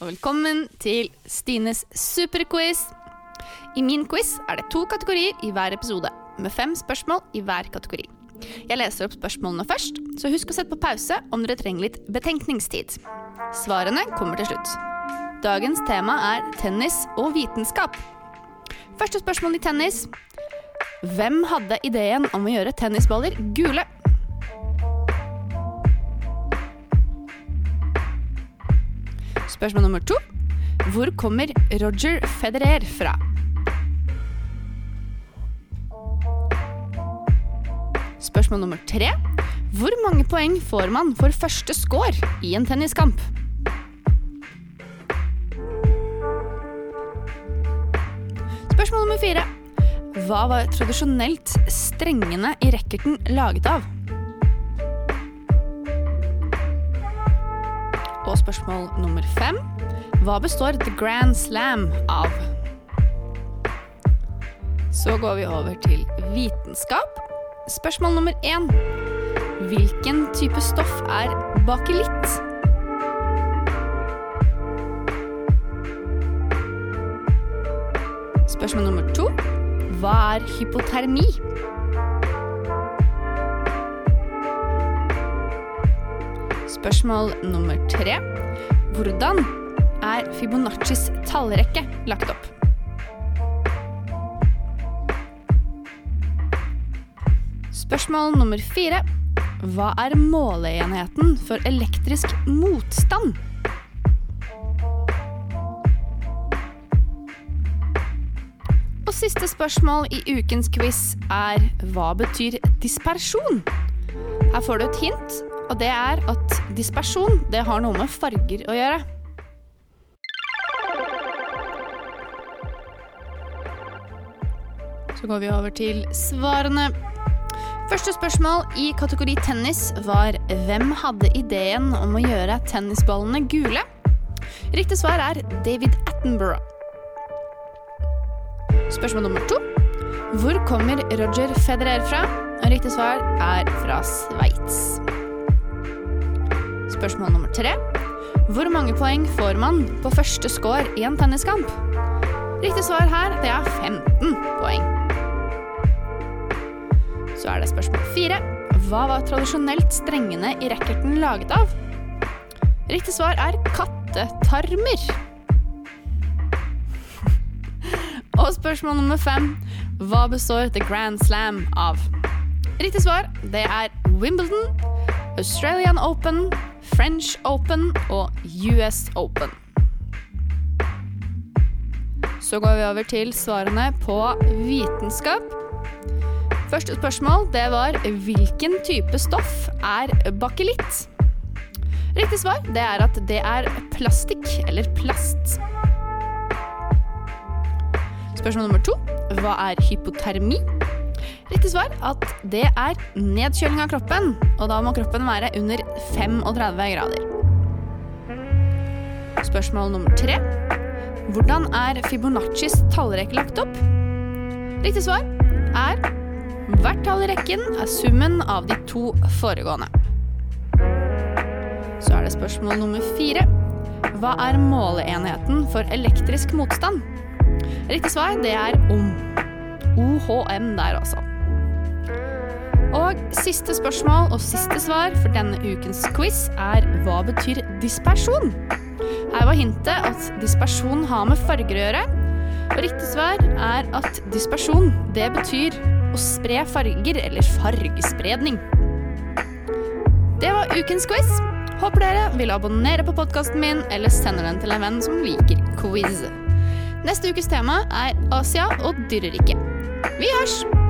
og velkommen til Stines superquiz. I min quiz er det to kategorier i hver episode, med fem spørsmål i hver kategori. Jeg leser opp spørsmålene først, så husk å sette på pause om dere trenger litt betenkningstid. Svarene kommer til slutt. Dagens tema er tennis og vitenskap. Første spørsmål i tennis. Hvem hadde ideen om å gjøre tennisballer gule? Spørsmål nummer to. Hvor kommer Roger Federer fra? Spørsmål nummer tre. Hvor mange poeng får man for første score i en tenniskamp? Spørsmål nummer fire. Hva var tradisjonelt strengene i racketen laget av? Og spørsmål nummer fem. Hva består The Grand Slam av? Så går vi over til vitenskap. Spørsmål nummer én. Hvilken type stoff er bakelitt? Spørsmål nummer to. Hva er hypotermi? Spørsmål nummer tre. Hvordan er Fibonaccis tallrekke lagt opp? Spørsmål nummer fire. Hva er måleenheten for elektrisk motstand? Og siste spørsmål i ukens quiz er hva betyr dispersjon? Her får du et hint, og det er at dispersjon det har noe med farger å gjøre. Så går vi over til svarene. Første spørsmål i kategori tennis var hvem hadde ideen om å gjøre tennisballene gule? Riktig svar er David Attenborough. Spørsmål nummer to. Hvor kommer Roger Federer fra? Riktig svar er fra Sveits. Spørsmål nummer tre. Hvor mange poeng får man på første score i en tenniskamp? Riktig svar her det er 15 poeng. Så er det spørsmål fire. Hva var tradisjonelt strengene i racketen laget av? Riktig svar er kattetarmer. Og spørsmål nummer fem. Hva består The Grand Slam av? Riktig svar det er Wimbledon, Australian Open, French Open og US Open. Så går vi over til svarene på vitenskap. Første spørsmål det var hvilken type stoff er bakelitt? Riktig svar det er at det er plastikk eller plast. Spørsmål nummer to hva er hypotermi? Riktig svar at det er nedkjøling av kroppen, og da må kroppen være under 35 grader. Spørsmål nummer tre hvordan er Fibonaccis tallrekke lagt opp? Riktig svar er Hvert tall i rekken er summen av de to foregående. Så er det spørsmål nummer fire. Hva er måleenheten for elektrisk motstand? Riktig svar det er om. OHM der, altså. Og siste spørsmål og siste svar for denne ukens quiz er hva betyr dispersjon? Her var hintet at dispersjon har med farger å gjøre. Og riktig svar er at dispersjon det betyr å spre farger, eller fargespredning. Det var ukens quiz. Håper dere vil abonnere på podkasten min, eller sende den til en venn som liker quiz. Neste ukes tema er Asia og dyreriket. Vi hørs!